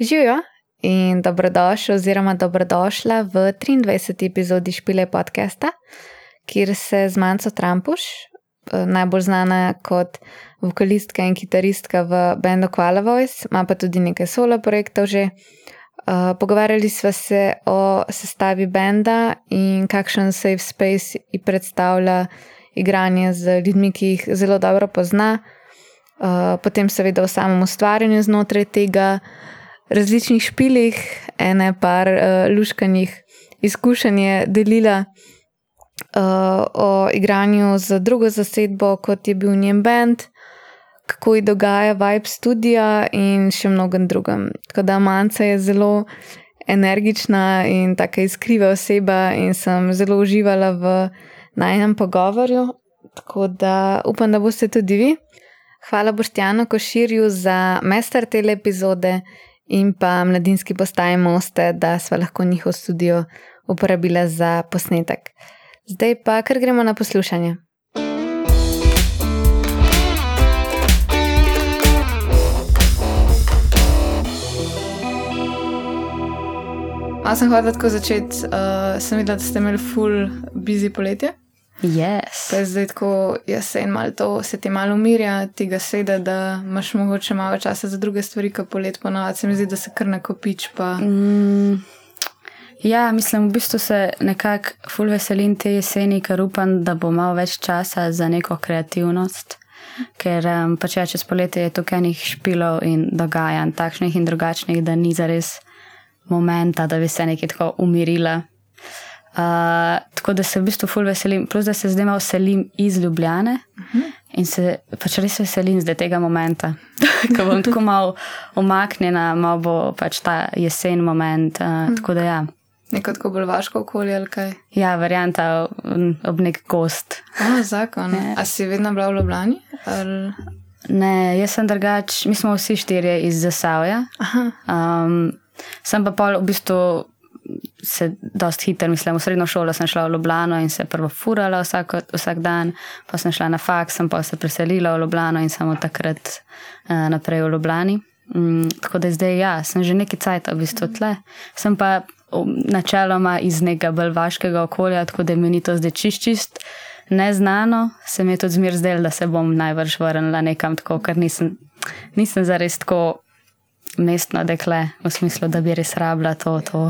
Živijo in dobrodošli oziroma dobrodošla v 23. epizodi Špile podcasta, kjer se z Manco Trampuš, najbolj znana kot vokalistka in kitaristka v bendu Quala Voice, ima pa tudi nekaj solo projektov že. Uh, pogovarjali smo se o sestavi benda in kakšen safe space ji predstavlja igranje z ljudmi, ki jih zelo dobro pozna, uh, potem seveda o samem ustvarjanju znotraj tega, različnih špilih, ene par uh, luškanjih izkušenj je delila uh, o igranju z drugo zasedbo, kot je bil njen bend, kako ji dogaja vibe studia in še mnogem drugem. Tako da Manca je zelo energična in tako iskriva oseba, in sem zelo uživala v najnem pogovoru. Tako da upam, da boste tudi vi. Hvala Boštjanu Koširju za mester te epizode in pa mladinski postaji Moste, da smo lahko njihov studio uporabili za posnetek. Zdaj pa, ker gremo na poslušanje. Jaz sem hotel tako začeti, uh, sem videl, da ste imeli full busy poletje. Yes. Zdaj, ko jesen malo to, se ti malo umirja, ti ga sedi, da imaš mogoče malo časa za druge stvari, kot polet ponovadi. Se mi zdi, da se kar nakopič. Pa... Mm, ja, mislim, v bistvu se nekako ful veselim te jeseni, ker upam, da bo malo več časa za neko kreativnost. Ker um, pač ja, čez poletje je tukaj nekaj špilov in dogajanj, takšnih in drugačnih, da ni zares momenta, da bi se nekaj tako umirila. Uh, tako da se v bistvu ful veselim, plus da se zdaj malo veselim iz Ljubljane uh -huh. in se pač res veselim zdaj tega momenta, ko bom tako malo omaknjena, malo bo pač ta jesen moment. Uh, uh -huh. Tako da ja. Neko tako bolj vaško okolje ali kaj? Ja, varianta ob nek gost. Oh, zakon. Ja. A si vedno bila v Ljubljani? Ali... Ne, jaz sem drugač, mi smo vsi štirje iz Zasavja. Um, sem pa pol v bistvu se dosta hitro, mislim, v srednjo šolo sem šla v Ljubljano in se prvo furala vsak, vsak dan, pa sem šla na faks, pa se preselila v Ljubljano in samo takrat uh, naprej v Ljubljani. Um, tako da zdaj, ja, sem že nekaj cajt v bistvu tle. Sem pa um, načeloma iz nekega bolj vaškega okolja, tako da mi ni to zdaj čist čist. Neznano se mi je tudi zmer zdelo, da se bom najbrž vrnila nekam tako, ker nisem, nisem zares tako mestno dekle, v smislu, da bi res rabila to, to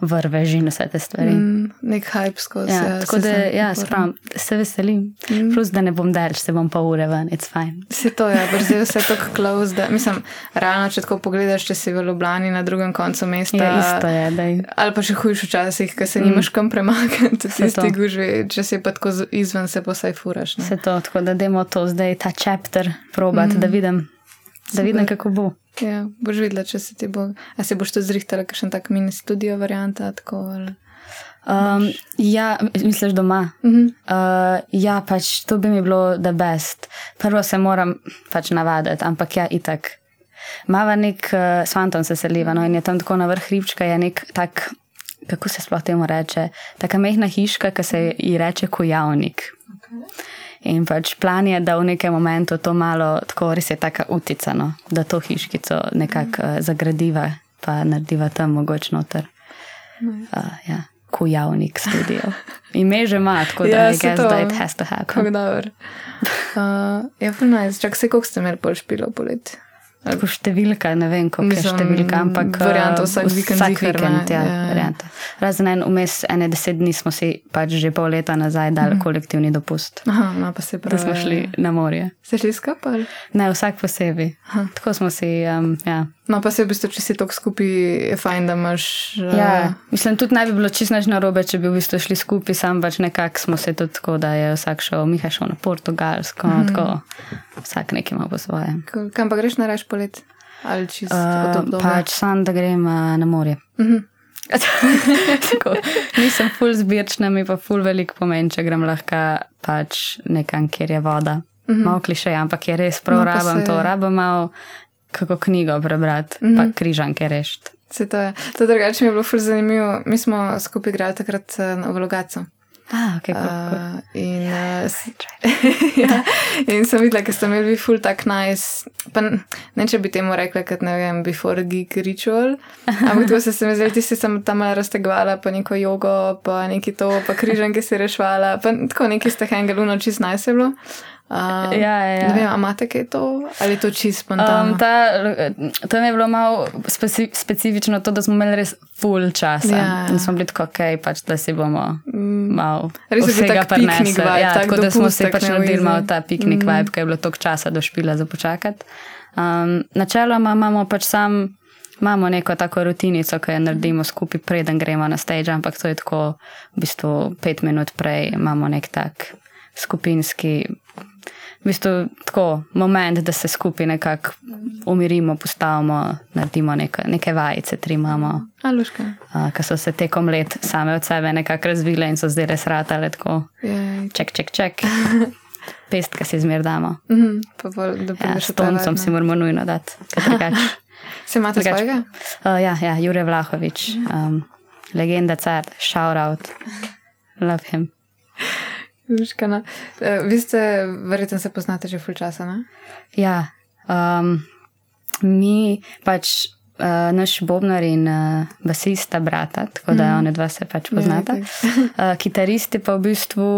vrvež in vse te stvari. Mm, nek hype skozi. Ja, ja, tako da ja, sprav, se veselim. Mm. Plus, da ne bom delč, se bom pa ure ven, it's fine. Se to ja, brzi vse tako close, da mislim, realno, če tako pogledaš, če si v Ljubljani na drugem koncu mesta. Ja, isto je, da je. Ali pa še hujš včasih, ker se mm. nimaš kam premakniti, ti si gužvi, če si pa tako izven, se pa saj furaš. Ne? Se to, tako da demo to zdaj, ta chapter, probati, mm. da vidim, da vidim, kako bo. Ja, boš videla, če se ti bo. A se boš to zrihtala, kakšen tak mini studio varianta? Tako, um, ja, misliš doma. Uh -huh. uh, ja, pač to bi mi bilo the best. Prvo se moram pač navaditi, ampak ja, itak. Mava nek uh, svantom se seliva, no in je tam tako na vrh hribčka, je nek tak, kako se sploh temu reče, taka mehna hiška, ki se ji reče kojavnik. Okay. In pač plan je, da v nekem momentu to malo, tako res je tako uticano, da to hiškico nekako uh, zagradiva, pa narediva tam mogoče noter. Uh, ja, ko javnik studio. Ime že ima, tako da ja, je gess, da it has to happen. Kako dobro. Uh, ja, ful nice. Čak se, koliko ste imeli pol špilo poleti? Tako številka, ne vem, kako je številka, ampak varianta vsak vikend. Vsak vikend, ja, ja. varianta. Razen en, vmes ene deset dni smo si pač že pol leta nazaj dali mm. kolektivni dopust. Aha, no, pa se pravi. Da smo šli na morje. Ste šli skupaj? Ne, vsak posebej. Tako smo si, um, ja. No, pa se v bistvu, če si tako skupaj, je fajn, da imaš. Uh... Ja, mislim, tudi ne bi bilo čisto narobe, če bi v bistvu šli skupaj, sam pač nekako smo se tudi tako, da je vsak šel, Miha šel na Portugalsko, mm. tako vsak nekaj ima po svojem. Kam pa greš na reč polet? Ali čisto uh, pač sam, da grem uh, na morje. Mm -hmm. tako, nisem full zbirčna, mi pa full velik pomen, če grem lahko pač nekam, kjer je voda. Mm -hmm. Malo klišej, ampak je res prav, no, rabim se... to, rabim malo kako knjigo prebrati, mm -hmm. pa mhm. križanke rešiti. Se to je. To drugače mi je bilo ful zanimivo. Mi smo skupaj igrali takrat eh, v Logacu. Ah, okay, cool, cool. Uh, in, uh, ja, in sem videla, ker ste imeli full tak nice. Pa, ne, če bi temu rekla, kot ne vem, before geek ritual. Ampak to se mi zdi, ti si sem tam raztegovala, pa neko jogo, pa neki to, pa križan, ki si rešvala, pa tako neki ste hangel, no čist najse bilo. Um, ja, ja, ja. Ne vem, imate kaj to ali to čisto spontano? Um, ta, tam je bilo malo speci specifično to, da smo imeli res full čas. Ja, in smo bili tako, okay, pač, da si bomo mm. malo vsega prenesli. Ja, tako da smo se pač naredili malo ta piknik mm. vibe, ker je bilo toliko časa do špila za počakati. Um, načeloma imamo pač sam. Imamo neko tako rutinico, ki jo naredimo skupaj, preden gremo na stage, ampak to je tako, v bistvu, pet minut prej imamo nek tak skupinski v bistvu tako moment, da se skupaj nekako umirimo, postavimo, naredimo neke, neke vajice, tri imamo. Aluška. Ki so se tekom let same od sebe nekako razvile in so zdaj res ratale tako. Ček, ček, ček. Pest, ki si zmer damo. Mm -hmm. ja, s toncem si moramo nujno dati. Se imate svojega? Uh, ja, ja, Jure Vlahovič, um, legenda car, shout out, love him. Žkana. Eh, vi ste, verjetno se poznate že ful časa, ne? Ja, um, mi pač uh, naš bobnar in uh, basista brata, tako da mm. one dva se pač poznata. Uh, kitaristi pa v bistvu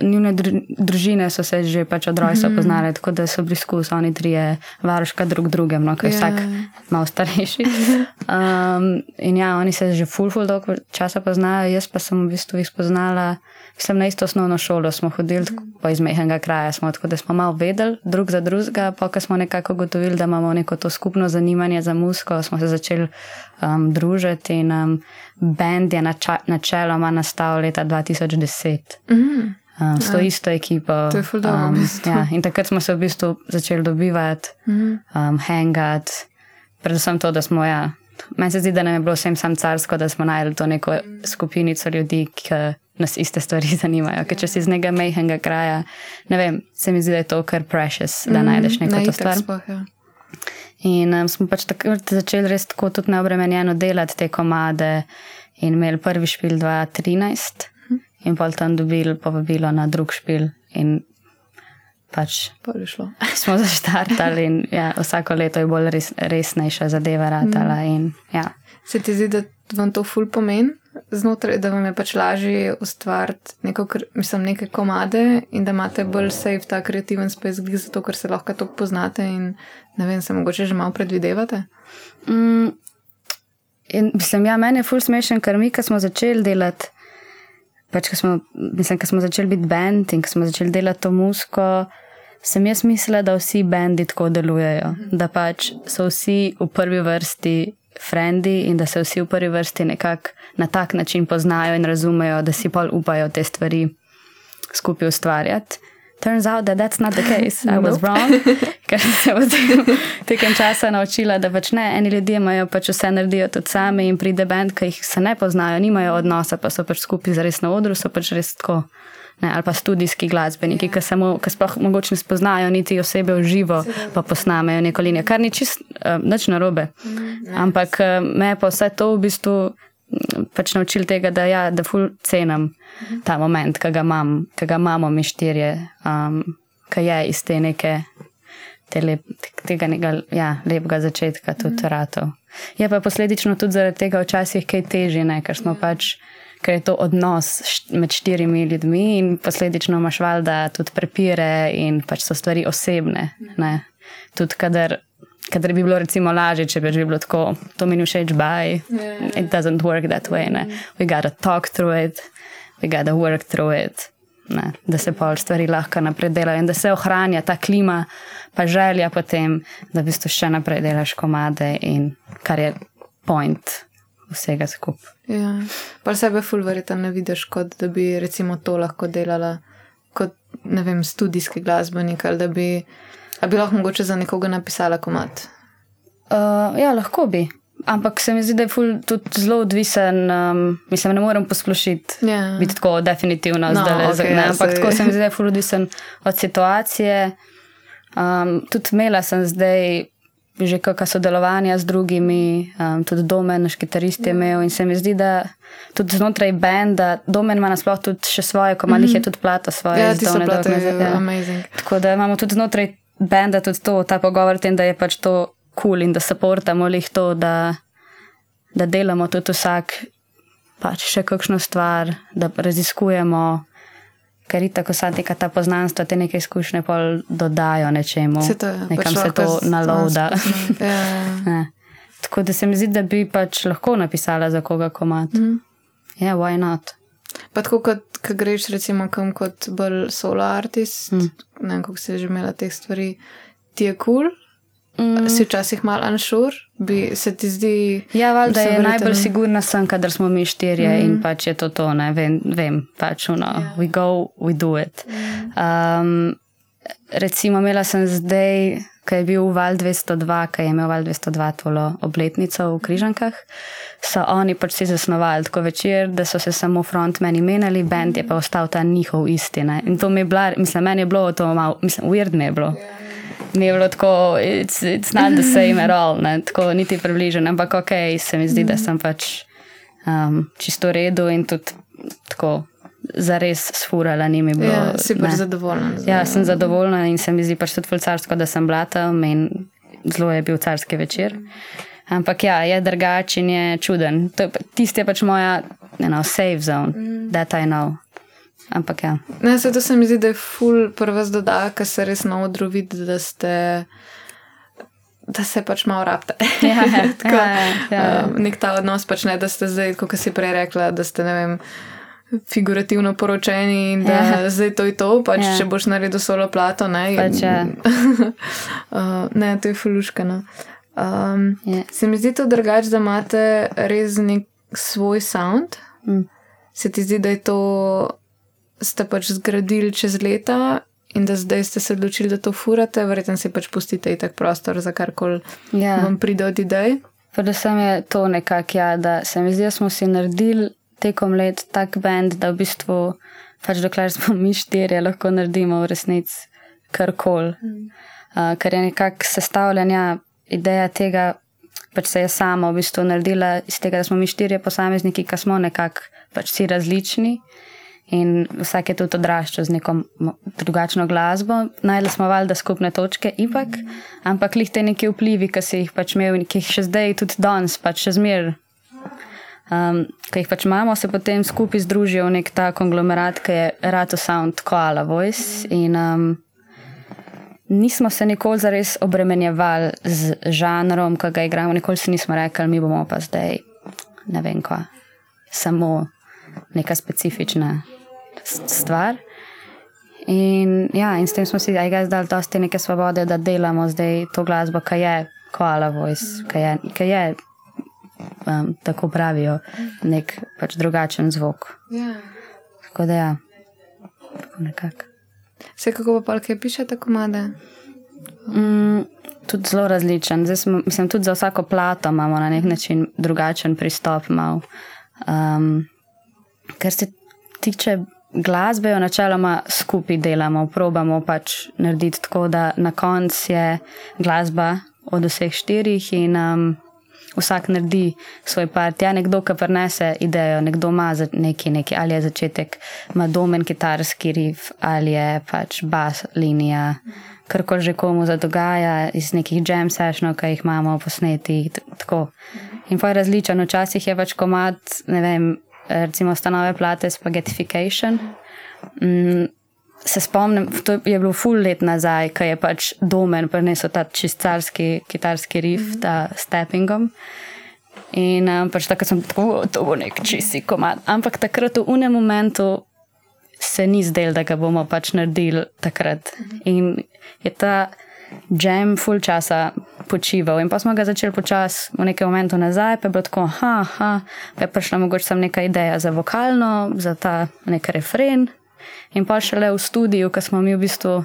njune družine so se že pač od rojstva mm. poznale, tako da so bili skozi oni trije varuška drug drugem, no, ker je yeah. vsak malo starejši. Um, in ja, oni se že ful, ful dolgo časa poznajo, jaz pa sem v bistvu jih spoznala. Sem na isto osnovno šolo, smo hodili po izmehenega kraja, smo, tako da smo malo vedeli drug za drugega, pa ko smo nekako gotovili, da imamo neko to skupno zanimanje za muziko, smo se začeli um, družiti in um, bend je načeloma nastal leta 2010. Mm. Um, s to ja. isto ekipo. To je fuldo. Um, ja, in takrat smo se v bistvu začeli dobivati, mm. um, hangati, predvsem to, da smo. Ja, meni se zdi, da nam je bilo vsem sam carsko, da smo najdeli to neko skupinico ljudi, ki nas iste stvari zanimajo. Ker če si iz nekega mehkega kraja, ne vem, se mi zdi, da je to kar precious, da mm, najdeš neko to stvar. Spoh, ja. In um, smo pač takrat začeli res tako tudi neobremenjeno delati te komade in imeli prvi špil 2013 in pol tam dobili povabilo na drug špil. In pač smo zaštartali in ja, vsako leto je bolj res, resnejša zadeva ratala. Mm. In, ja. Se ti zdi, da vam to ful pomeni? Znotraj, da vam je pač lažje ustvariti neko, mislim, neke komade in da imate bolj safe ta kreativen space, zato ker se lahko to poznate in ne vem, se mogoče že malo predvidevate. Mm, in, mislim, ja, meni je ful smešen, ker mi, ko smo začeli delati, pač, ko smo, mislim, ko smo začeli biti bend in ko smo začeli delati to musko, sem jaz mislila, da vsi bendi tako delujejo. Da pač so vsi v prvi vrsti frendi in da se vsi v prvi vrsti nekako na tak način poznajo in razumejo, da si pol upajo te stvari skupaj ustvarjati. Turns out that that's not the case. I was wrong. Ker se v tem času naučila, da pač ne, eni ljudje imajo pač vse naredijo tudi sami in pride bend, ki jih se ne poznajo, nimajo odnosa, pa so pač skupaj za res na odru, so pač res tako. Ne, ali pa študijski glasbeniki, ki, samo, ki sploh mogoče ne spoznajo niti osebe v živo, pa posnamejo neko linijo, kar ni čist uh, nič narobe. Mm, Ampak uh, me pa vse to v bistvu pač naučil tega, da, ja, da ful cenim ta moment, ki ga, imam, ki ga imamo mi štirje, um, ki je iz te neke, te lep, tega nekega ja, lepega začetka tudi mm. ratov. Je pa posledično tudi zaradi tega včasih kaj težje, ne, ker smo pač. Ker je to odnos med štirimi ljudmi, in posledično imaš valjda tudi prepire, in pač so stvari osebne. Ne? Tudi, kadar Kadar bi bilo recimo lažje, če bi bilo tako, to mi ni všeč, baj. It doesn't work that way. Ne? We gotta talk through it, we gotta work through it. Ne? Da se pol stvari lahko naprej delajo in da se ohranja ta klima, pa želja potem, da v bistvu še naprej delaš komade in kar je point vsega skupaj. Ja. Pa sebe fulverita ne vidiš, kot da bi recimo to lahko delala kot, ne vem, studijski glasbenik ali da bi. A bi lahko mogoče za nekoga napisala komat? Uh, ja, lahko bi. Ampak se mi zdi, da je ful tudi zelo odvisen. Um, mislim, ne morem posplošiti. Yeah. Ja. Biti tako definitivno no, zdaj. Okay, ja, ampak tako se mi zdi, da je ful odvisen od situacije. Um, tudi imela sem zdaj že kakšna sodelovanja z drugimi, um, tudi domen, naš kitarist je imel in se mi zdi, da tudi znotraj benda, domen ima nasploh tudi še svoje, ko malih mm -hmm. je tudi plata svoje. Ja, ti so plate, ja. amazing. Tako da imamo tudi znotraj benda tudi to, ta pogovor tem, da je pač to kul cool in da supportamo jih to, da, da delamo tudi vsak pač še kakšno stvar, da raziskujemo ker je tako sad neka ta poznanstva, te neke izkušnje pa dodajo nečemu. Se to. Nekam pač se to naloda. Ja. tako da se mi zdi, da bi pač lahko napisala za koga komat. Ja, mm. yeah, why not? Pa tako, kot greš recimo kam kot bolj solo artist, mm. ne vem, kako si že imela teh stvari, ti je kul. Cool? Mm. Si včasih malo anšur, bi se ti zdi. Ja, valjda je najbolj sigurna sem, kadar smo mi štirje mm. in pač je to to, ne vem, vem pač uno, yeah. Ja. we go, we do it. Mm. Um, recimo, imela sem zdaj, ko je bil val 202, ko je imel val 202 tolo obletnico v Križankah, so oni pač si zasnovali tako večer, da so se samo frontmeni menjali, bend je pa ostal ta njihov istine. In to mi je bilo, mislim, meni je bilo to malo, mislim, weird mi je bilo. Mi je bilo tako, it's, it's not the same at all, ne? tako niti približen, ampak ok, se mi zdi, da sem pač um, čisto redo in tudi tako. Zares sfurala, ni mi bilo. Ja, si pač zadovoljna. Ja, sem zadovoljna in se mi zdi pač tudi carsko, da sem bila tam in zelo je bil carski večer. Ampak ja, je drugačen, je čuden. Tisti je pač moja, you know, safe zone, mm. that I know. Ampak ja. Ne, se to se mi zdi, da je ful prva zdodaj, ker se res na odru vidi, da ste. Da se pač malo rabite. Ja, ja, Tako, ja, ja. Um, nek ta odnos, pač ne, da ste zdaj, kot si prej rekla, da ste, ne vem, figurativno poročeni in da ja. zdaj to je to, pač ja. če boš naredil solo plato, ne. Pač, ja. uh, ne, to je fuluškano. Um, ja. Se mi zdi to drugače, da imate res nek svoj sound. Mm. Se ti zdi, da je to ste pač zgradili čez leta in da zdaj ste se odločili, da to furate, verjetno si pač pustite tak prostor za karkoli ja. vam pride od idej. Predvsem je to nekako, ja, da se mi zdi, da smo si naredili tekom let tak bend, da v bistvu, pač dokler smo mi štirje, lahko naredimo v resnici karkoli. Mm. Uh, ker je nekako sestavljanja ideja tega, pač se je sama v bistvu naredila iz tega, da smo mi štirje posamezniki, ki smo nekako pač vsi različni. In vsak je tudi odraščal z neko drugačno glasbo, najdel smo valjda skupne točke, ipak, ampak lih te neki vplivi, ki si jih pač imel in ki jih še zdaj, tudi danes, pač še zmer, um, ki jih pač imamo, se potem skupaj združijo v nek ta konglomerat, ki je Rato Sound Koala Voice. In um, nismo se nikoli zares obremenjevali z žanrom, ki ga igramo, nikoli si nismo rekli, mi bomo pa zdaj, ne vem, kva, samo neka specifična stvar. In, ja, in s tem smo si zdaj dosti neke svobode, da delamo zdaj to glasbo, ki je koala voice, ki je, ki je um, tako pravijo, nek pač drugačen zvok. Ja. Tako da ja, tako nekako. Vse kako pa kaj piše tako made? Mm, tudi zelo različen. Smo, mislim, tudi za vsako plato imamo na nek način drugačen pristop. Um, kar se tiče glasbe jo načeloma skupaj delamo, probamo pač narediti tako, da na koncu je glasba od vseh štirih in um, vsak naredi svoj part. Ja, nekdo, ki prenese idejo, nekdo ima neki, neki, ali je začetek, ima domen kitarski riff, ali je pač bas linija. Kar koli že komu zadogaja iz nekih jam sessionov, ki jih imamo posneti. Tako. In pa je različen, včasih je pač komat, ne vem, recimo stanove plate Spaghettification. Mm, se spomnim, to je bilo full let nazaj, ko je pač domen prenesel ta čistarski kitarski riff, mm -hmm. ta steppingom. In um, pač tako sem tako, to bo nek čisti komad. Ampak takrat v unem momentu se ni zdel, da ga bomo pač naredili takrat. Mm -hmm. In je ta jam full časa počival. In pa smo ga začeli počasi v nekem momentu nazaj, pa je bilo tako, ha, ha, pa je prišla mogoče sem neka ideja za vokalno, za ta nek refren. In pa šele v studiu, ko smo mi v bistvu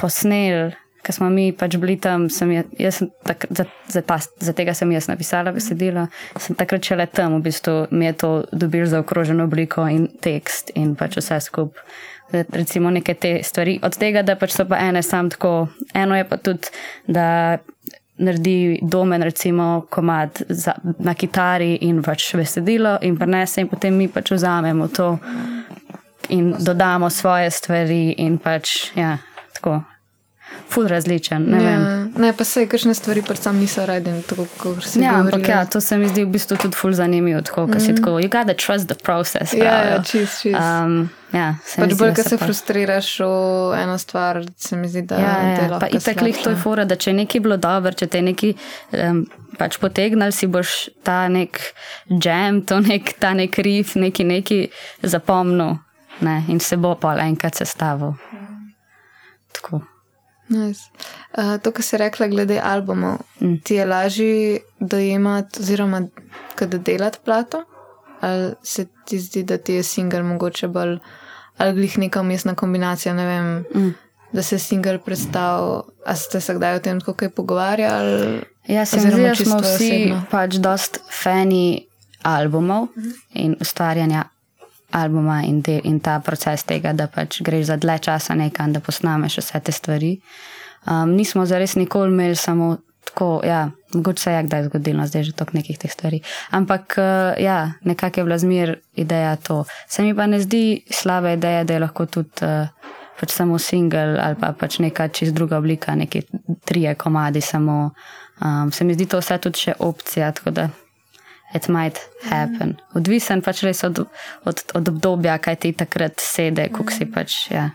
posneli, ko smo mi pač bili tam, sem jaz, jaz sem tak, za, za, ta, za tega sem jaz napisala besedilo, sem takrat šele tam, v bistvu mi je to dobil za okroženo obliko in tekst in pač vse skupaj recimo neke te stvari. Od tega, da pač so pa ene sam tako, eno je pa tudi, da naredi domen, recimo, komad za, na kitari in pač besedilo in prenese, in potem mi pač vzamemo to in dodamo svoje stvari in pač, ja, tako ful različen. Ne, ja, ne pa se, kakšne stvari predvsem niso radi, tako kot si. Ja, ampak ja, to se mi zdi v bistvu tudi ful zanimivo, tako, mm. si mhm. tako, you gotta trust the process. Ja, ja, čist, čist. Um, ja, pač bolj, ker se pa... frustriraš v eno stvar, se mi zdi, da ja, je. Ja, in tako jih to je fora, da če je nekaj bilo dobro, če te neki. Um, Pač potegnil si boš ta nek jam, to nek, ta nek rif, neki neki zapomnil ne? in se bo pa enkrat sestavil. Tako. Nice. Uh, to, kar si rekla, glede albumov, mm. ti je lažje dojemati, oziroma da delati plato, ali se ti zdi, da ti je singel mogoče bolj ali glih neka umestna kombinacija, ne vem, mm. da se singel predstavlja, a ste se kdaj o tem tako kaj pogovarjali? Ja, se mi zdi, da smo vsi osebno. pač dost fani albumov mm. in ustvarjanja albuma in, de, in ta proces tega, da pač greš za dlje časa nekam, da posnameš vse te stvari. Um, nismo zares nikoli imeli samo tako, ja, mogoče se je kdaj zgodilo, zdaj že toliko nekih teh stvari. Ampak uh, ja, nekako je bila zmer ideja to. Se mi pa ne zdi slaba ideja, da je lahko tudi. Uh, Pač samo single ali pa pač neka čist druga oblika, neki trije komadi. Samo, um, se mi zdi to vse tudi še opcija, tako da it might happen. Odvisen pač res od, od, od obdobja, kaj ti takrat sede, kako si pač. Ja.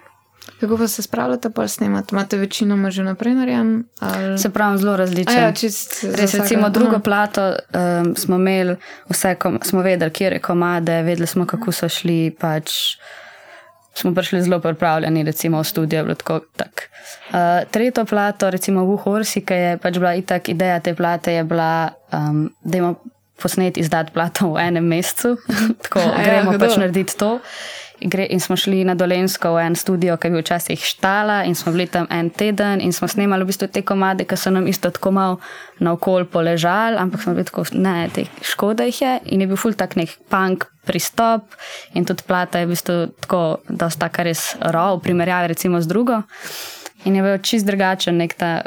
Kako pa se spravljate, pa snemate? Imate večino že naprej narejen? Ali... Se pravi, zelo različno. Ja, res, recimo, drugo plato um, smo imeli, vse kom, smo vedeli, kje je komade, vedeli smo, kako so šli. Pač, smo prišli zelo pripravljeni, recimo v studio. Tako, tak. uh, tretjo plato, recimo v Horsi, ki je pač bila itak ideja te plate, je bila, um, da imamo posneti izdati plato v enem mesecu, tako ja, gremo pač narediti to. Gre, in smo šli na Dolensko v en studio, ki je bil včasih štala, in smo bili tam en teden in smo snemali v bistvu te komade, ki so nam isto tako malo na okol poležali, ampak smo bili tako, ne, te škoda jih je. In je bil ful tak nek punk pristop in tudi plata je v bistvu tako, da sta kar res raw, v primerjavi recimo z drugo. In je bil čist drugačen nek ta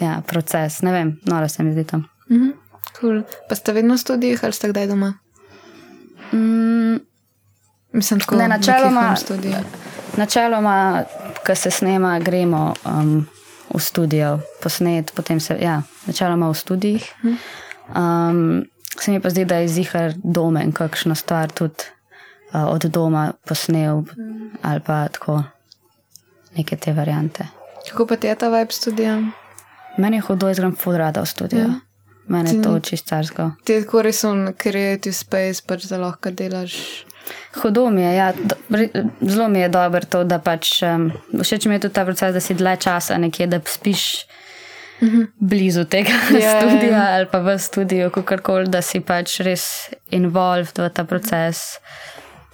ja, proces, ne vem, noro se mi zdi tam. -hmm. Cool. Pa ste vedno v študijih ali ste kdaj doma? Mm, Mislim, tako, ne, načeloma, načeloma, ko se snema, gremo um, v studio posnet, potem se, ja, načeloma v studijih. Um, se mi pa zdi, da je zihar domen, kakšno stvar tudi uh, od doma posnel ali pa tako neke te variante. Kako pa ti je ta vibe studija? Meni je hudo, jaz grem fudrada v studio. Ja. Mene je to čisto carsko. Ti je tako res un creative space, pač da lahko delaš. Hudo mi je, ja, do, zelo mi je dobro to, da pač um, všeč mi je tudi ta proces, da si dlje časa nekje, da spiš mm -hmm. blizu tega yeah. Ja, ja, ja. ali pa v studiu, kakorkoli, da si pač res involved v ta proces.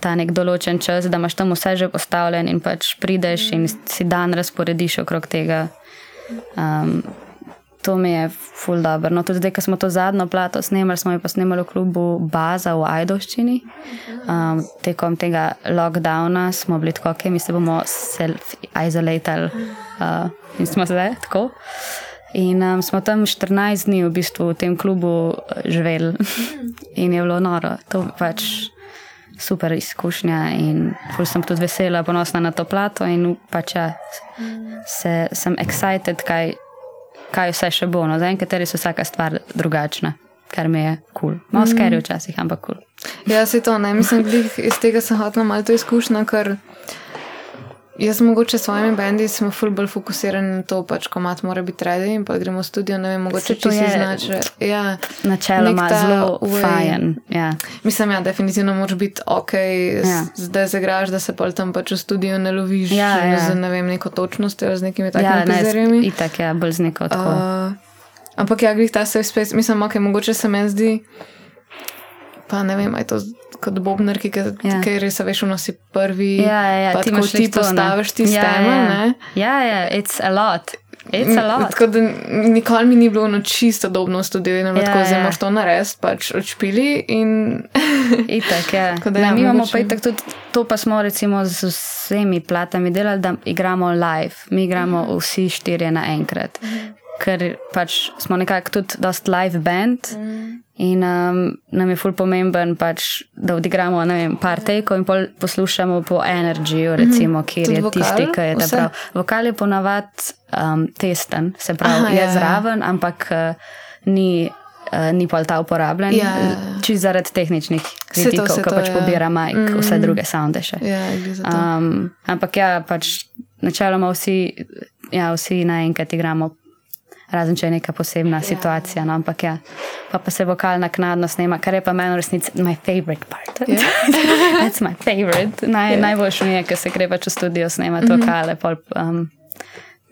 Ta nek določen čas, da imaš tam vse že postavljen, in pač prideš in si dan razporediš okrog tega. Um, To mi je ful dobro. No, tudi zdaj, ko smo to zadnjo plato snemali, smo jo pa snemali v klubu Baza v Ajdoščini. Um, tekom tega lockdowna smo bili tako, da mi se bomo self-izolatali uh, in smo zdaj tako. In um, smo tam 14 dni v bistvu v tem klubu živeli in je bilo noro. To pač super izkušnja in ful sem tudi vesela, ponosna na to plato in pač ja, se, sem excited, kaj kaj vse še bo. No, Zaenkrat je vsaka stvar drugačna, kar mi je kul. Cool. Malo mm. skeri včasih, ampak kul. Cool. Ja, se to ne. Mislim, da iz tega sem hodila malo to izkušnja, ker jaz mogoče s svojimi bendi smo ful bolj fokusirani na to, pač komat mora biti redi in pa gremo v studio, ne vem, mogoče če si znače. Ja, Načeloma zelo fajen. Ja. Mislim, ja, definitivno moraš biti ok, ja. zdaj se graš, da se pol tam pač v studio ne loviš ja, ja. z ne vem, neko točnostjo, z nekimi takimi ja, prizorami. Itak, ja, bolj z neko tako. Uh, ampak ja, grih ta safe space, mislim, ok, mogoče se meni zdi, pa ne vem, aj to kot Bobnar, ki ja. res veš, nosi prvi. Ja, ja, ja. ti ti postaviš ti ja, stene. Ja, ja, ja, it's a lot. It's a lot. Tako da nikoli mi ni bilo no čisto podobno v studiu, in ja, tako zdaj ja. moraš to narediti, pač odšpili. In... itak, ja. Da, ja, mi imamo pa itak tudi to, pa smo recimo z vsemi platami delali, da igramo live. Mi igramo vsi štirje naenkrat. Ker pač smo nekako tudi dost live band mm. in um, nam je ful pomemben, pač, da odigramo vem, par tekov in poslušamo po energiju, mhm. recimo, mm kjer je vokal, tisti, ki je ta prav. Vokal je ponavadi um, testen, se pravi, Aha, je ja, ja. zraven, ampak uh, ni. Uh, ni pa ta uporabljen, ja, ja. ja. čisto zaradi tehničnih vidikov, ko pač ja. pobira majk, mm vse druge sounde še. Ja, um, ampak ja, pač načeloma vsi, ja, vsi naenkrat igramo razen če je neka posebna ja. situacija. No, ampak ja, pa, pa se vokal naknadno snema, kar je pa meni resnici moj favorite part. Ja. That's my favorite. Naj, yeah. Najboljši mi je, ker se gre pač v studio snemati mm -hmm. vokale. Pol, um,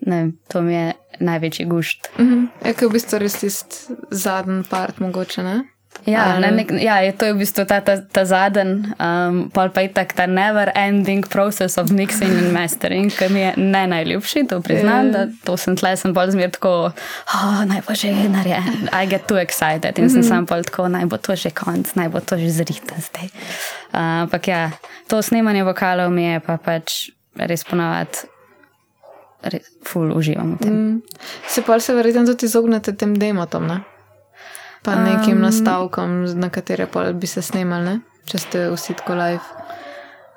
ne, to mi je največji gušt. Mm -hmm. Je, ker v bistvu res tisti zadnji part mogoče, ne? Ja, ne, nek, ja, to je v bistvu ta, ta, ta zadnji, um, pa je tako ta never ending process of mixing and mastering, ki mi je ne najljubši, to priznam, yeah. da to sem tle, sem bolj zmer tako, oh, naj bo že narejen, I get too excited in mm -hmm. sem sam bolj tako, naj bo to že konc, naj bo to že zrita zdaj. Uh, ampak ja, to snemanje vokalov mi je pa pač res ponavadi. Ful uživam v tem. Mm. Se pa se verjetno tudi izognete tem demotom, ne? Pa nekim um, nastavkom, na katere bi se snimali, če ste vsi tako live.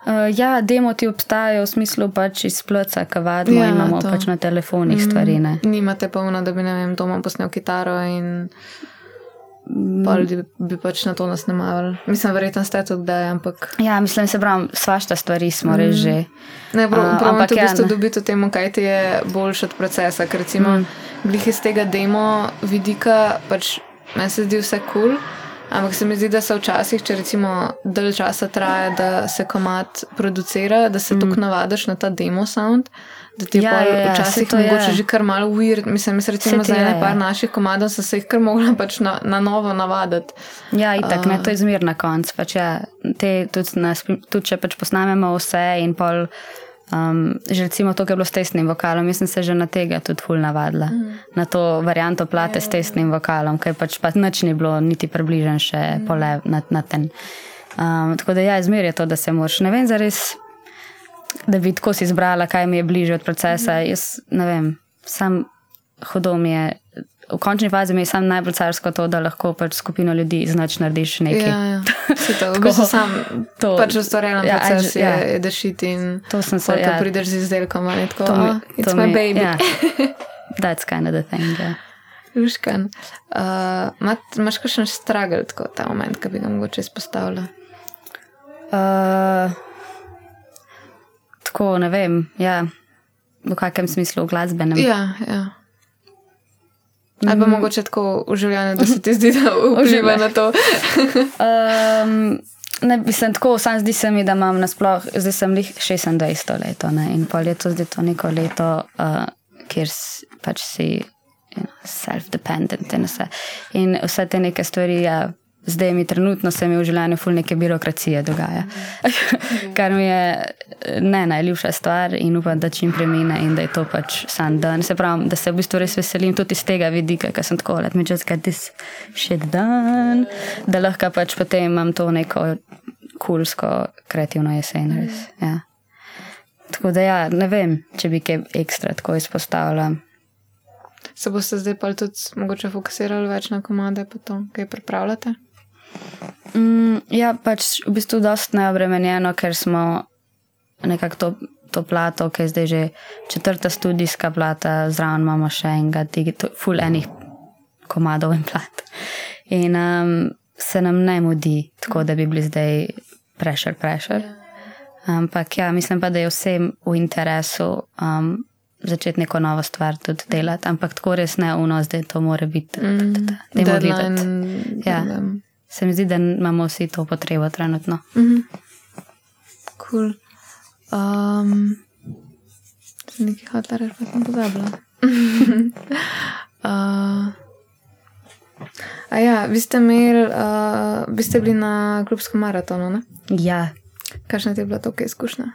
Uh, ja, demo ti obstajajo v smislu pač iz plca, kavadno ja, imamo to. pač na telefonih mm, stvari. Ne? Nimate polno, da bi ne vem, doma posnel kitaro in mm. pa ljudi bi pač na to nas nemavali. Mislim, verjetno ste to kdaj, ampak. Ja, mislim, se pravi, svašta stvari smo mm. res že. Ne, prav, uh, ampak tudi ja, ste dobiti o tem, kaj ti je boljši od procesa, ker recimo mm. glih iz tega demo vidika pač meni se zdi vse kul. Cool, ampak se mi zdi, da se včasih, če recimo dalj časa traja, da se komat producira, da se mm. tako navadiš na ta demo sound. Da ti ja, je ja, ja včasih to mogoče že kar malo weird. Mislim, da recimo za ene par naših komadov so se jih kar mogla pač na, na novo navaditi. Ja, in tako uh, me to izmir na koncu. Pač ja, tudi, tudi če pač posnamemo vse in pol. Um, že recimo to, kar je bilo s testnim vokalom, mislim, se že na tega tudi ful navadila. Mm. Na to varianto plate s testnim vokalom, ker pač pa nič ni bilo niti približen še mm. pole na, na ten. Um, tako da ja, izmer je to, da se moraš, ne vem, zares, da bi tako si izbrala, kaj mi je bliže od procesa. Mm. Jaz ne vem, sam hodom je v končni fazi mi je samo najbolj carsko to, da lahko pač skupino ljudi znaš narediš nekaj. Ja, ja. To, v bistvu sam to, pač ustvarjam ja, proces, ja, je, je dešiti in to sem se. Ja, prideš z izdelkom ali tako. To, oh, it's to my mi, baby. Ja. That's kind of the thing. Yeah. Užkan. Uh, Máš kakšen stragel tako ta moment, ki bi ga mogoče izpostavila? Uh, tako, ne vem, ja. v kakšnem smislu glasbenem. Ja, ja. Ali pa mhm. mogoče tako v življenju, da se ti zdi, da uživa na to? um, ne, mislim, tako, sam zdi se mi, da imam nasploh, zdaj sem jih 26 let in pol leto, zdaj to neko leto, uh, kjer pač si you know, self-dependent in vse. In vse te neke stvari. Ja, zdaj mi trenutno se mi v življenju ful neke birokracije dogaja. Kar mi je ne najljubša stvar in upam, da čim premine in da je to pač sam dan. Se pravi, da se v bistvu res veselim tudi iz tega vidika, ker sem tako, let me just get this shit done, da lahko pač potem imam to neko kulsko, kreativno jesen. Res, ja. Tako da ja, ne vem, če bi kaj ekstra tako izpostavila. Se boste zdaj pa tudi mogoče fokusirali več na komade, pa to, kaj pripravljate? Mm, ja, pač v bistvu dosta neobremenjeno, ker smo nekako to, to plato, ki je zdaj že četrta študijska plata, zraven imamo še enega, full enih komadov in plat. In um, se nam ne mudi tako, da bi bili zdaj prešer, prešer. Ampak ja, mislim pa, da je vsem v interesu um, začeti neko novo stvar tudi delati, ampak tako res ne uno, zdaj to mora biti. Mm, da je to. Ja se mi zdi, da imamo vsi to potrebo trenutno. Mm -hmm. cool. um, nekaj hotla reči, pa sem pozabila. uh, a ja, vi ste, imeli, uh, vi ste bili na klubskem maratonu, ne? Ja. Kakšna ti je bila to, izkušnja?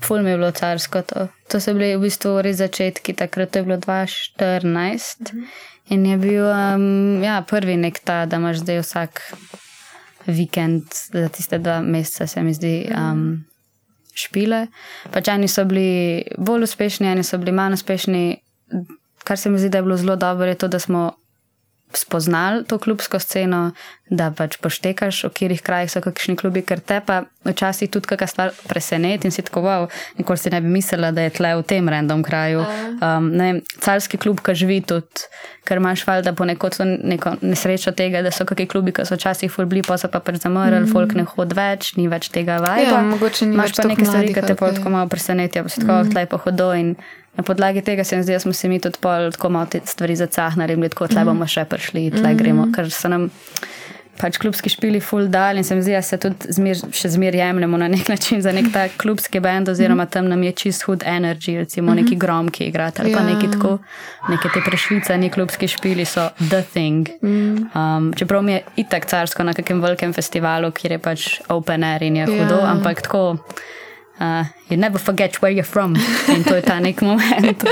Ful mi je bilo carsko to. To so bili v bistvu res začetki, takrat je bilo 2014. Mm -hmm. In je bil um, ja, prvi nek ta, da imaš zdaj vsak vikend za tiste dva meseca, se mi zdi, um, špile. Pač eni so bili bolj uspešni, eni so bili manj uspešni. kar se mi zdi, da je bilo zelo dobro, je to, da smo spoznali to klubsko sceno, da pač poštekaš, v katerih krajih so kakšni klubi, ker te pa včasih tudi kakšna stvar preseneti in si tako wow, nikoli si ne bi mislila, da je tle v tem random kraju. Um, ne, carski klub, ki živi tudi, ker imaš valjda ponekod neko nesrečo tega, da so kakšni klubi, ki so včasih fulbli, pa so pa pač zamrli, mm. folk ne hod več, ni več tega vajda. Ja, mogoče ni Imaš pa nekaj stvari, ki te ali tako malo presenetijo, pa si tako mm. tle pa hodo in na podlagi tega se mi zdi, da smo se mi tudi pol tako malo te stvari zacahnali in tako, tle bomo še prišli, tle gremo, ker so nam pač klubski špili full dal in se mi zdi, da se tudi zmer, še zmer jemljemo na nek način za nek tak klubski band oziroma tam nam je čist hud energy, recimo neki grom, ki igrate ali pa Ja. neki tako, neke te prešvicani klubski špili so the thing. Um, čeprav mi je itak carsko na kakem velikem festivalu, kjer je pač open air in je hudo, Ja. ampak tako. Uh, you never forget where you're from. In to je ta nek moment,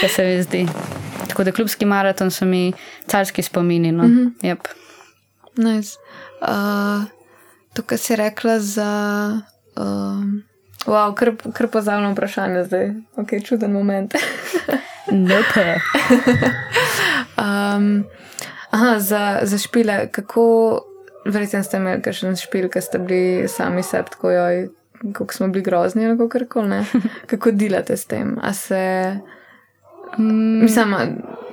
ki se mi zdi. Tako da klubski maraton so mi carski spomini. No. Mm -hmm. yep. Nice. Uh, to, kar si rekla za. Um, wow, kar, kar pozavno vprašanje zdaj. Ok, čuden moment. nope. um, aha, za, za špile, kako. Verjetno ste imeli kakšen špil, ki ste bili sami sebi, tako joj, kako smo bili grozni ali kako koli. Kako delate s tem? A se. Mislim, a,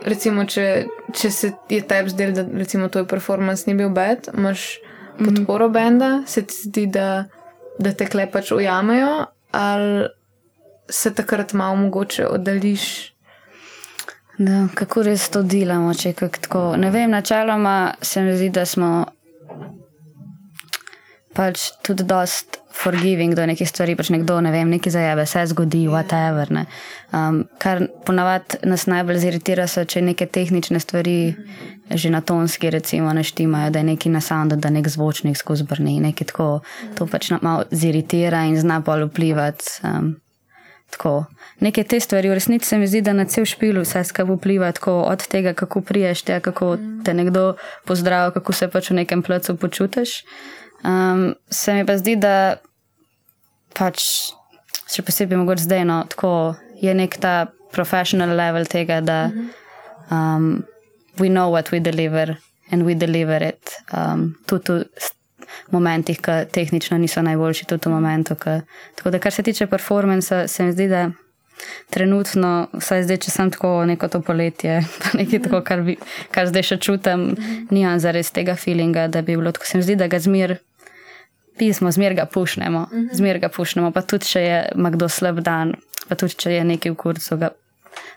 recimo, če, če se je tebi zdelo, da recimo, tvoj performance ni bil bed, imaš podporo benda, se ti zdi, da, da te klepač ujamejo, ali se takrat malo mogoče oddališ. Da, kako res to delamo, če kak tako. Ne vem, načeloma se mi zdi, da smo pač tudi dost forgiving do nekih stvari, pač nekdo, ne vem, nekaj zajebe, se zgodi, whatever. Ne. Um, kar ponavadi nas najbolj ziritira, so če neke tehnične stvari, že na tonski, recimo, ne štimajo, da je neki na sound, da nek zvočnik skozi brni, nekaj tako. To pač na- malo ziritira in zna bolj vplivati. Um, Tako. Neke te stvari, v resnici se mi zdi, da na cel špil vse skupaj vpliva, tako od tega, kako priješ, te, kako te nekdo pozdravi, kako se pač v nekem placu počutiš. Um, se mi pa zdi, da pač, še posebej mogoče zdaj, no, tako je nek ta professional level tega, da um, we know what we deliver and we deliver it. Um, tudi v momentih, ki tehnično niso najboljši, tudi v momentu. Ki, tako da, kar se tiče performansa, se mi zdi, da trenutno, vsaj zdaj, če sem tako neko to poletje, pa nekaj tako, kar, bi, kar zdaj še čutim, nimam zares tega feelinga, da bi bilo tako. Se mi zdi, da ga zmer. Pismo, zmer ga pušnemo, zmer ga pušnemo, pa tudi če je kdo slab dan, pa tudi če je nekaj v kurcu, ga,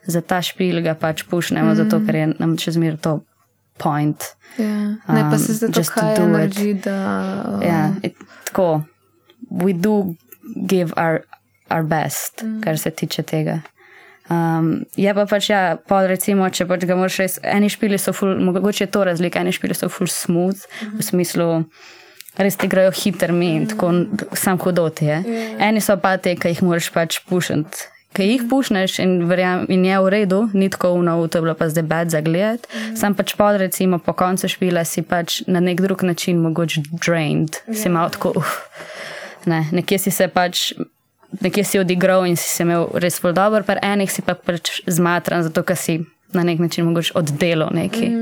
za ta špil ga pač pušnemo, zato ker je nam še zmer to point. Ja. Ne pa se Um, zdaj to just to do it. naredi, da. Uh, Ja, it, tako, we do give our, our best, mm. kar se tiče tega. Um, je pa pač, ja, pol recimo, če pač ga moraš res, eni špili so ful, mogoče je to razlika, eni špili so ful smooth, mm. v smislu, res ti grejo hiter mi in tako sam hodoti je. Eni so pa te, ki jih moraš pač pušati. Ki jih pušneš in, verjam, in je v redu, ni tako uno, to je bilo pa zdaj bed za gled. Mm. Sam pač pod, recimo, po koncu špila si pač na nek drug način mogoče drained, yeah. si malo tako, uf, ne, nekje si se pač, nekje si odigral in si se imel res zelo dobro, pa enih si pa pač zmatran, zato ker si na nek način mogoče oddelal nekaj.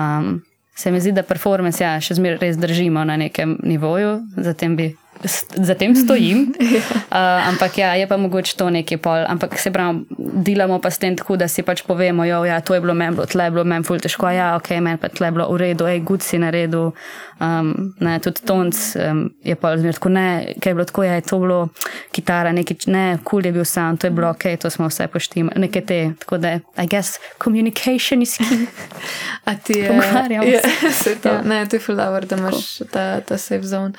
Um, se mi zdi, da performance ja, še zmeraj res držimo na nekem nivoju, zatem bi. Za tem stojim, uh, ampak ja, je pa mogoče to nekaj pol. Ampak se pravi, delamo pa s tem tako, da si pač povemo, da ja, to je bilo meni, tle je bilo meni ful težko, ja, ok, meni pa tle je bilo v redu, hej, gud si na redu. Um, ne, tudi tonc um, je pa zmerno tako, ne, kaj je bilo tako, ja, je to bilo kitara, nekaj, ne, kul cool je bil sam, to je bilo ok, to smo vse poštimali, neke te, tako da, I guess, communication is key. A ti je. Pogovarjamo Ja, se. se to, Ja. Ne, to je fuldober, da imaš ta, ta safe zone.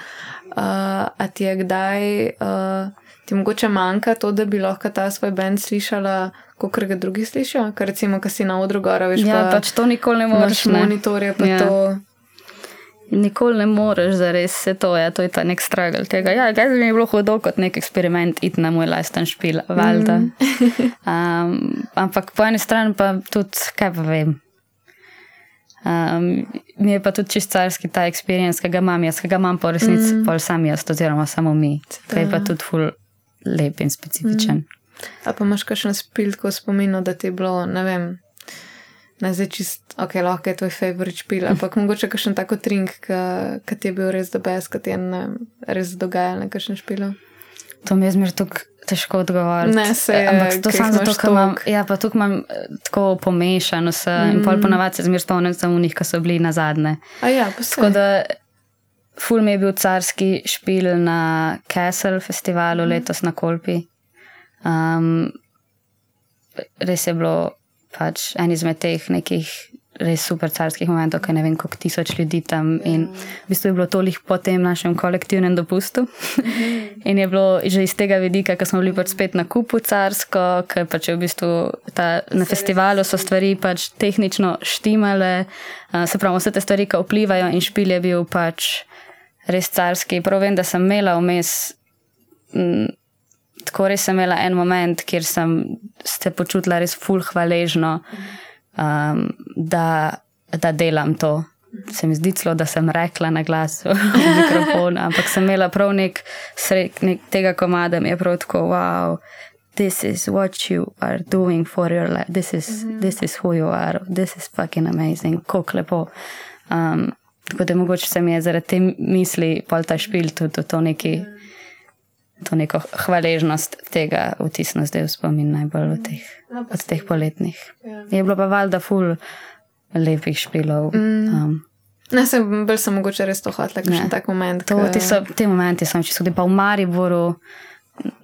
Uh, a ti je kdaj, uh, ti mogoče manjka to, da bi lahko ta svoj bend slišala, kot ga drugi slišijo? Ker recimo, ko si na odru gora, veš, Ja, pa pač to nikoli ne moreš. Monitorje, pa Ja. to. Nikoli ne moreš, da res se to je, to je ta nek stragel tega. Ja, kaj mi je bilo hudo kot nek eksperiment, iti na moj lasten špil, valjda. Um, ampak po eni strani pa tudi, kaj pa vem. Um, mi je pa tudi čist carski ta experience, ki ga imam jaz, ki ga imam po resnici, mm. pol sam jaz, oziroma samo mi. To je pa tudi ful lep in specifičen. Mm. A pa imaš kakšen spil, ko spominu, da ti je bilo, ne vem, Ne, zdaj čist, ok, lahko je tvoj favorit špil, ampak mogoče kakšen tako trink, ki ti je bil res dobes, ki ti je ne, res dogajal na kakšen špil. To mi je zmer tako težko odgovoriti. Ne, se je. Ampak to samo zato, ker imam, ja, pa tukaj imam eh, tako pomešano se mm. in pol mm. ponavadi se zmer spomnim samo njih, ki so bili na zadnje. A ja, pa se. Ful mi je bil carski špil na Castle festivalu mm. letos na Kolpi. Um, res je bilo pač en izmed teh nekih res super carskih momentov, ker ne vem, koliko tisoč ljudi tam in v bistvu je bilo toliko po tem našem kolektivnem dopustu. in je bilo že iz tega vidika, ker smo bili pač spet na kupu carsko, ker pač je v bistvu ta, na festivalu so stvari pač tehnično štimale, se pravi, vse te stvari, ki vplivajo in špil je bil pač res carski. Prav vem, da sem imela vmes. M, tako res sem imela en moment, kjer sem se počutila res fulh hvaležno, um, da, da delam to. Se mi zdi celo, da sem rekla na glas v mikrofon, ampak sem imela prav nek srek nek tega komada, mi je prav tako, wow, this is what you are doing for your life, this is, mm -hmm. this is who you are, this is fucking amazing, kako lepo. Um, tako da mogoče se mi je zaradi te misli, pol ta špil, tudi to neki. Mm -hmm to neko hvaležnost tega vtisnil zdaj v spomin najbolj od teh, od teh poletnih. Je bilo pa valjda ful lepih špilov. Mm. Um, Ne, sem bolj sem mogoče res to hotel, kot je tak moment. To, k... so, te momenti sem čisto pa v Mariboru,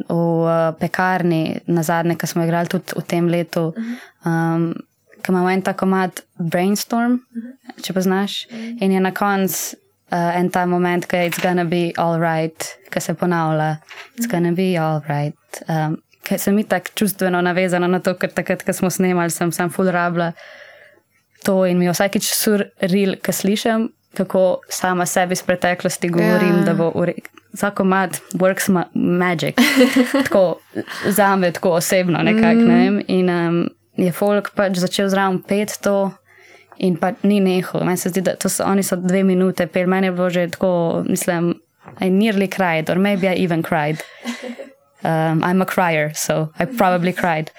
v uh, pekarni, na zadnje, ki smo igrali tudi v tem letu. Uh -huh. um, Ki imamo en tako mat brainstorm, uh -huh. če pa znaš, uh -huh. in je na koncu uh, en ta moment, ki je it's gonna be all right, ki se ponavlja, it's gonna be all right. Um, ker sem tako čustveno navezana na to, ker takrat, ko smo snemali, sem sam full rabla to in mi vsakič surreal, ki slišim, kako sama sebi iz preteklosti govorim, yeah. da bo vsako mat works ma magic. tako za me, tako osebno nekako. Mm. Ne? In um, je folk pač začel zraven pet to. In pa ni nehal. Meni se zdi, da so, oni so dve minute, pel meni je bilo že tako, mislim, I nearly cried, or maybe I even cried. Um, I'm a crier, so I probably cried.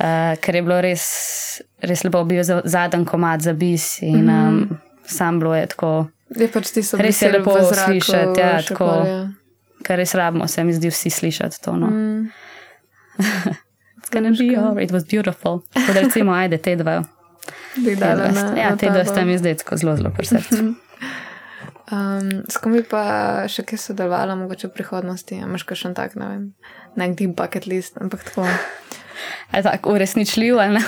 Uh, ker je bilo res, res lepo, bil zadnji komad za bis in um, mm. sam bilo je tako. Je pač ti so res je lepo slišati, ja, tako. Ja. Ker res rabimo, se mi zdi vsi slišati to. No. Mm. It's gonna be alright, it was beautiful. Kot recimo, ajde te dva. Videla, na, ja, na te dve sta mi zdaj zelo, zelo pri srcu. Um, s kom bi pa še kaj sodelovala, mogoče v prihodnosti? Imaš še en tak, ne vem, nek deep bucket list, ampak tako. Je tako uresničljiv, ali ne?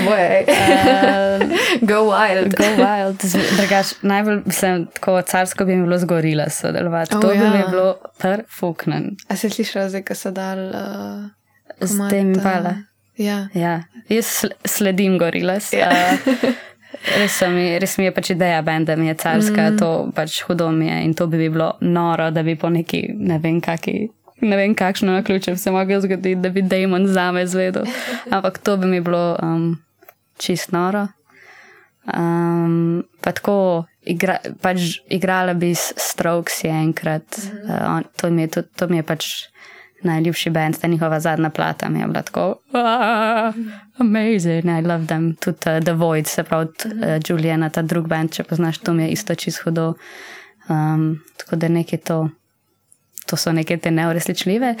Oboje. uh, go wild. Go wild. Drugač, najbolj sem tako carsko bi mi bilo zgorila sodelovati. Oh, to ja. bi mi bilo perfuknen. A si slišala, zdaj, ko so dal. Uh, Z tem pala. Ja. ja. Jaz sledim gorilas. Ja. Uh, res, mi, res mi je pač ideja, ben, da mi je carska, mm. to pač hudo mi je in to bi bilo noro, da bi po neki, ne vem, kaki. Ne vem, kakšno na ključe bi se lahko zgodilo, da bi Damon za me zvedel. Ampak to bi mi bilo um, čist noro. Um, pa tako, igra, pač igrala bi s Strokes enkrat. Mm uh, to, mi je, to, to mi je pač najljubši bend, ta njihova zadnja plata mi je bila tako, amazing, I love them, tudi uh, The Void, se pravi, uh, Juliana, ta drug bend, če poznaš, to mi je isto čisto hudo. Um, tako da nekaj to, to so neke te neuresničljive.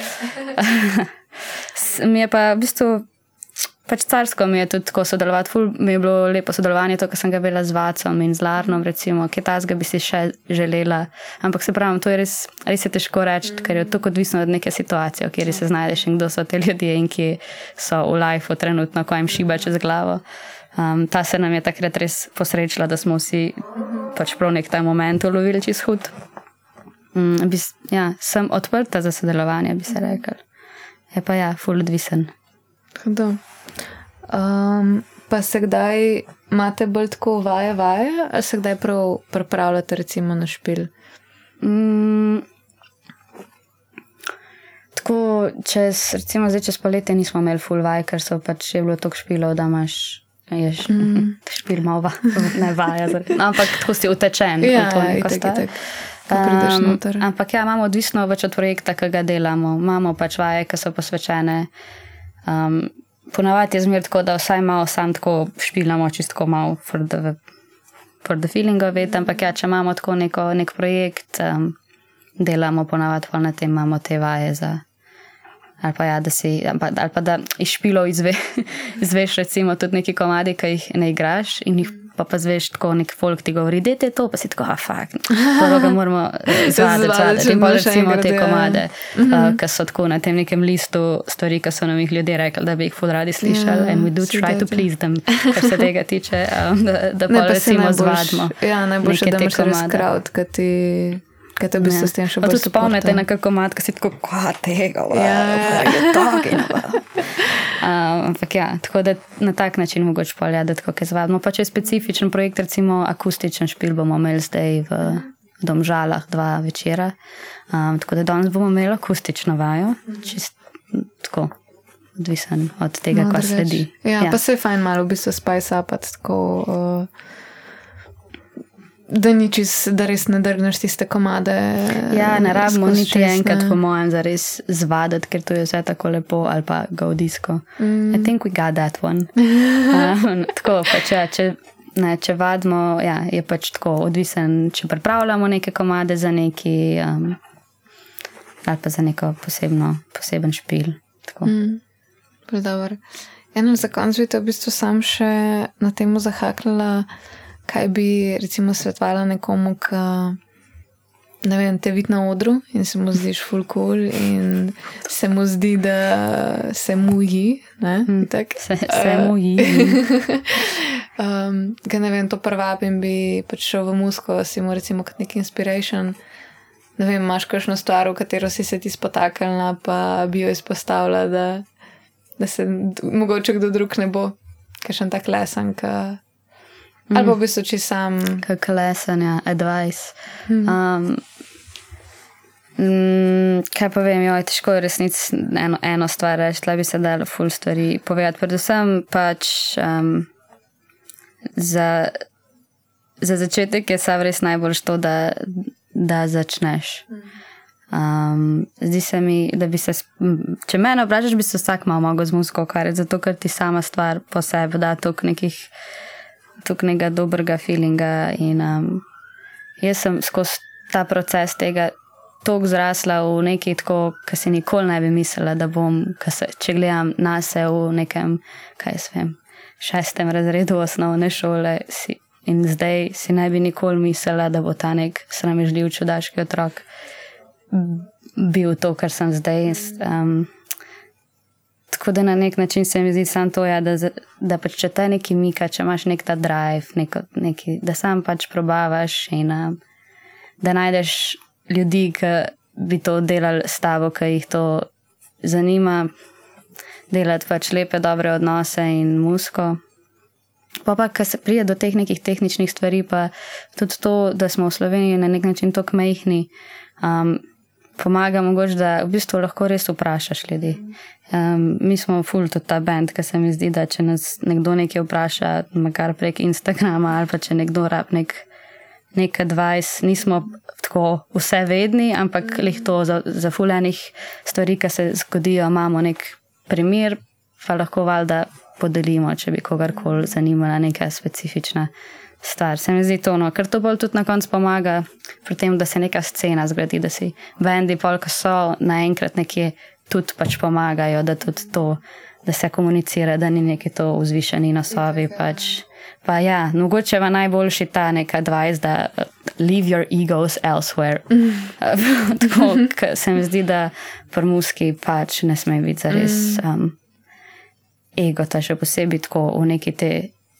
mi je pa v bistvu pač carsko mi je tudi tako sodelovati. Ful mi je bilo lepo sodelovanje, to, kar sem ga bila z Vacom in z Larnom, recimo, ki tazga bi si še želela. Ampak se pravi, to je res, res je težko reči, ker je to odvisno od neke situacije, kateri se znajdeš in kdo so te ljudje in ki so v lifeu trenutno, ko jim šiba čez glavo. Um, ta se nam je takrat res posrečila, da smo vsi pač prav nek ta moment ulovili čez hud. Um, bi, ja, sem odprta za sodelovanje, bi se rekel. Je pa ja, full odvisen. Hudo. Um, pa se kdaj imate bolj tako vaje, vaje, ali se kdaj prav pripravljate, recimo na špil? Mm, tako, čez, recimo zdaj čez poletje nismo imeli full vaj, ker so pač je bilo toliko špilov, da imaš. Je mm. špil malo, ne vaja. No, ampak tako si utečen. Ja, to je tako. Um, ampak ja, imamo odvisno več od projekta, ki ga delamo. Imamo pač vaje, ki so posvečene. Um, ponavadi je zmer tako, da vsaj malo sam tako špilamo, čisto malo for the, for the feeling of it, ampak ja, če imamo tako neko, nek projekt, um, delamo ponavadi pa na tem, imamo te vaje za. Ali pa, ja, da si, ali pa, ali pa da iz špilov izve, izveš, recimo, tudi neki komadi, ki jih ne igraš in jih pa, pa zveš tako nek folk ti govori, da je to, pa si tako, ah, fakt. Prvo ga moramo zvaditi, zvaditi. In pa recimo te komade, mm -hmm. uh, ki so tako na tem nekem listu stvari, ki so nam jih ljudje rekli, da bi jih ful radi slišali. Yeah, and we do try to please them, kar se tega tiče, um, da, da pa recimo zvadimo. Ja, najboljše, da imaš crowd, ki ti... Kaj te v bistvu s tem še bolj spomnite? Spomnite na kakšno mat, ki si tako, kva tega, ja, ja, ja. tako. Ampak ja, tako da na tak način mogoče poljadati, kako je zvadno. Pa če je specifičen projekt, recimo akustičen špil, bomo imeli zdaj v Domžalah dva večera. Um, tako da danes bomo imeli akustično vajo, čist tako. Odvisen od tega, no, kar sledi. Ja, ja, pa se je fajn malo v bistvu spice up, tako. Uh, da ni čist, da res ne drgneš tiste komade. Ja, ne rabimo niti enkrat, po mojem, za res zvaditi, ker to je vse tako lepo ali pa gaudijsko. Mm. I think we got that one. um, tako, pa če, če, ne, če vadimo, ja, je pač tako odvisen, če pripravljamo neke komade za neki um, ali pa za neko posebno, poseben špil. Mm. Eno za konc bi to v bistvu sam še na temo zahaknila kaj bi recimo svetovala nekomu, ki ne vem, te vidi na odru in se mu zdiš full cool in se mu zdi, da se mu ji. Mm, se, se mu ji. um, ne vem, to prvabim bi pač šel v musko, si mu recimo kot nek inspiration. Ne vem, imaš kakšno stvar, v katero si se ti spotaknila, pa bi jo izpostavila, da, da se mogoče kdo drug ne bo, ker še en tak lesen, ki Ali pa v bistvu če sam. Kot lesen, ja, advice. Hmm. Um, mm, kaj pa vem, jo, je težko resnici eno, eno stvar reči, da bi se dalo ful stvari povedati. Predvsem pač um, za, za začetek je sav res najbolj to, da, da začneš. Um, zdi se mi, da bi se, če me vprašaš, bi se vsak malo mogel z muziko ukvarjati, zato ker ti sama stvar po sebi da toliko nekih tukaj nekega dobrega feelinga. In, um, jaz sem skozi ta proces tega tako zrasla v nekaj, kar si nikoli ne bi mislila, da bom, se, če gledam na sebe v nekem, kaj jaz vem, šestem razredu osnovne šole. Si, in zdaj si ne bi nikoli mislila, da bo ta nek sramežljiv čudaški otrok bil to, kar sem zdaj. Um, Tako da na nek način se mi zdi samo to, ja, da, da pač če te neki mika, če imaš nek ta drive, neko, neki, da sam pač probavaš in um, da najdeš ljudi, ki bi to delali s tabo, ki jih to zanima, delati pač lepe, dobre odnose in musko. Pa pa, kar se prije do teh nekih tehničnih stvari, pa tudi to, da smo v Sloveniji na nek način tako majhni. Um, pomaga, mogoče, da v bistvu lahko res vprašaš ljudi. Um, mi smo full tudi ta bend, ki se mi zdi, da če nas nekdo nekaj vpraša, kar prek Instagrama ali pa če nekdo rab nek, nek advice, nismo tako vse vedni, ampak lih to za, za fulejnih stvari, ki se zgodijo, imamo nek primer, pa lahko valjda podelimo, če bi kogarkoli zanimala neka specifična stvar. Se mi zdi to, no, ker to bolj tudi na koncu pomaga pri tem, da se neka scena zgodi, da si bendi, polk so naenkrat nekje tudi pač pomagajo, da tudi to, da se komunicira, da ni neki to vzvišeni nasovi. Pač. Pa ja, mogoče je najboljši ta neka advice, da uh, leave your egos elsewhere. Mm. Tako se mi zdi, da pri muski pač ne sme biti zares mm. um, ego, ta še posebej tako v neki te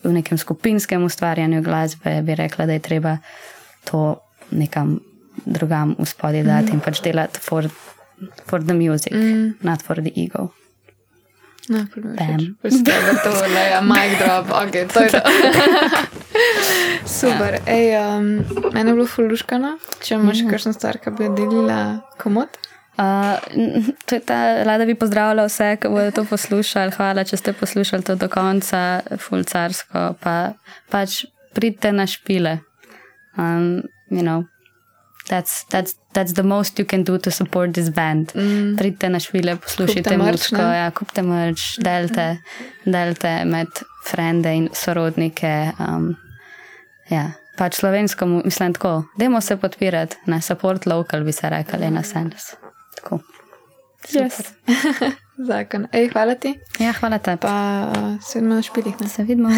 v nekem skupinskem ustvarjanju glasbe, bi rekla, da je treba to nekam drugam uspodaj dati mm. in pač delati for, for the music, mm. not for the ego. No, Stebe to, da je mic drop, ok, to je to. Super, ja. ej, um, meni je bilo fuluškano, če imaš mm. kakšno stvar, ki bi jo delila komod. Uh, to je ta, da bi pozdravila vse, ki bodo to poslušali. Hvala, če ste poslušali to do konca, fulcarsko. Pa, pač pridite na špile. Um, you know, that's, that's, that's the most you can do to support this band. Mm. Pridite na švile, poslušajte muziko, ja, kupite mrč, delte, delte med frende in sorodnike. Um, ja. Pač slovensko, mislim, tako, dajmo se podpirati, na support local, bi se rekli, na sens. Tako. Yes. Zakon. Ej, hvala ti. Ja, hvala tebi. Pa uh, se vidimo na špilih. Se vidimo.